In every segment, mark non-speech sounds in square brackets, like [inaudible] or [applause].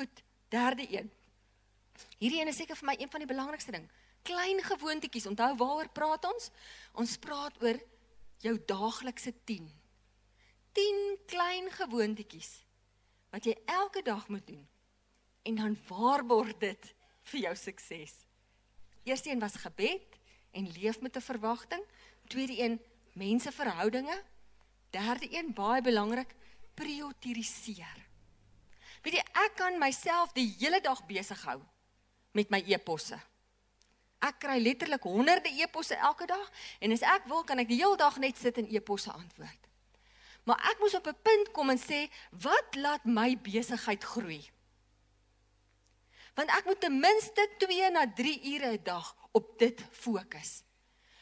Goed, derde een. Hierdie een is seker vir my een van die belangrikste ding. Klein gewoontetjies. Onthou waaroor praat ons? Ons praat oor jou daaglikse 10. 10 klein gewoontetjies wat jy elke dag moet doen. En dan waarborg dit vir jou sukses. Eerste een was gebed en leef met 'n verwagting. Tweede een menseverhoudinge. Derde een baie belangrik, prioritiseer. Weet jy, ek kan myself die hele dag besig hou met my e-posse. Ek kry letterlik honderde e-posse elke dag en as ek wil kan ek die hele dag net sit en e-posse antwoord. Maar ek moes op 'n punt kom en sê, wat laat my besigheid groei? Want ek moet ten minste 2 na 3 ure 'n dag op dit fokus.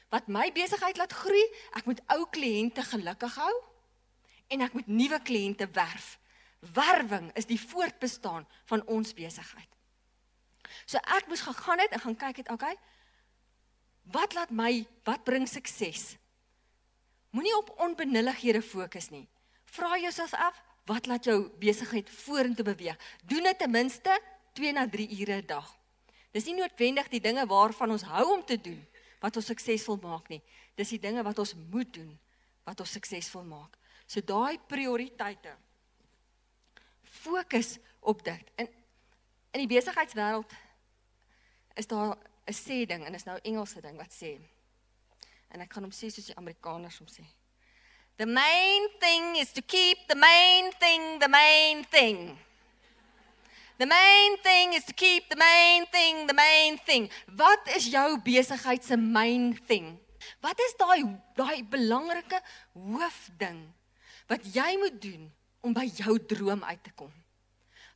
Wat my besigheid laat groei, ek moet ou kliënte gelukkig hou en ek moet nuwe kliënte werf. Werwing is die voortbestaan van ons besigheid. So ek moes gegaan het en gaan kyk het, okay. Wat laat my, wat bring sukses? Moenie op onbenullighede fokus nie. Vra jouself af, wat laat jou besigheid vorentoe beweeg? Doen dit ten minste 2 na 3 ure 'n dag. Dis nie noodwendig die dinge waarvan ons hou om te doen wat ons suksesvol maak nie. Dis die dinge wat ons moet doen wat ons suksesvol maak. So daai prioriteite. Fokus op dit. In in die besigheidswêreld is daar 'n sê ding en is nou Engelse ding wat sê. En ek gaan hom sê soos die Amerikaners hom sê. The main thing is to keep the main thing the main thing. The main thing is to keep the main thing the main thing. Wat is jou besigheid se main thing? Wat is daai daai belangrike hoofding wat jy moet doen om by jou droom uit te kom?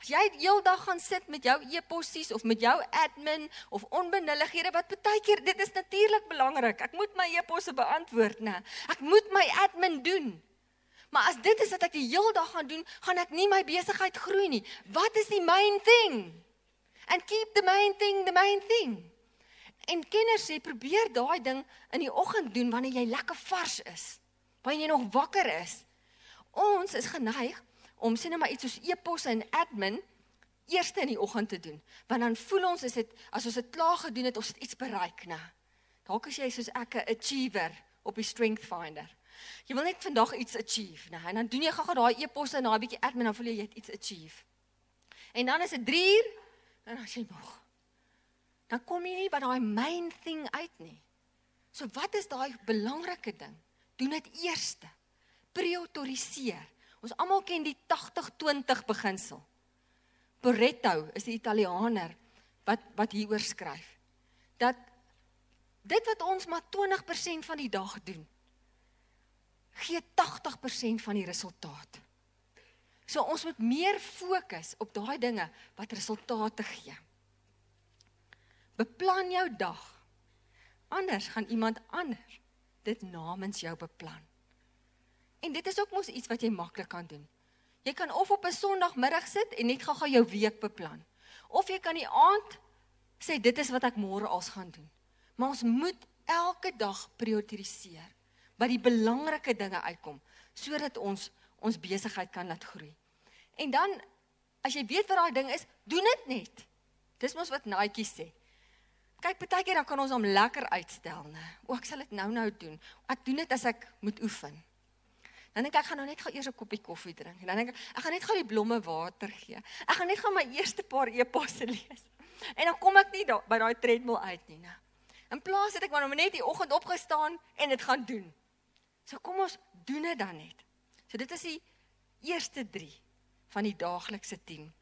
As jy die hele dag gaan sit met jou e-possies of met jou admin of onbenullighede wat baie keer dit is natuurlik belangrik. Ek moet my e-posse beantwoord, né? Ek moet my admin doen. Maar as dit is wat ek die hele dag gaan doen, gaan ek nie my besigheid groei nie. Wat is die main thing? And keep the main thing the main thing. En kenners sê probeer daai ding in die oggend doen wanneer jy lekker vars is. Wanneer jy nog wakker is. Ons is geneig om sien nou maar iets soos e-pos en admin eers in die oggend te doen. Want dan voel ons is dit as ons dit klaar gedoen het, ons het iets bereik, né? Dalk as jy soos ek 'n achiever op die strength finder. Jy wil net vandag iets achieve, né? En dan doen jy gou-gou daai e-posse en daai bietjie admin dan voel jy jy het iets achieve. En dan is dit 3 uur en dan sê jy nog. Dan kom jy nie by daai main thing uit nie. So wat is daai belangrike ding? Doen dit eerste. Prioritiseer. Ons almal ken die 80-20 beginsel. Pareto is die Italianer wat wat hieroor skryf. Dat dit wat ons maar 20% van die dag doen, gee 80% van die resultaat. So ons moet meer fokus op daai dinge wat resultate gee. Beplan jou dag. Anders gaan iemand anders dit namens jou beplan. En dit is ook mos iets wat jy maklik kan doen. Jy kan of op 'n Sondagmiddag sit en net gou-gou jou week beplan. Of jy kan die aand sê dit is wat ek môre als gaan doen. Maar ons moet elke dag prioritiseer by die belangrike dinge uitkom sodat ons ons besigheid kan laat groei. En dan as jy weet wat daai ding is, doen dit net. Dis mos wat Nike sê. Kyk, baie keer dan kan ons hom lekker uitstel, né? O, ek sal dit nou-nou doen. Ek doen dit as ek moet oefen. Dan dink ek ek gaan nou net gou eers 'n koppie koffie drink. En dan dink ek ek gaan net gou die blomme water gee. Ek gaan net gou my eerste paar e-posse [laughs] lees. En dan kom ek nie da, by daai treadmill uit nie, né? In plaas het ek maar net die oggend opgestaan en dit gaan doen. So kom ons doen dit dan net. So dit is die eerste 3 van die daaglikse 10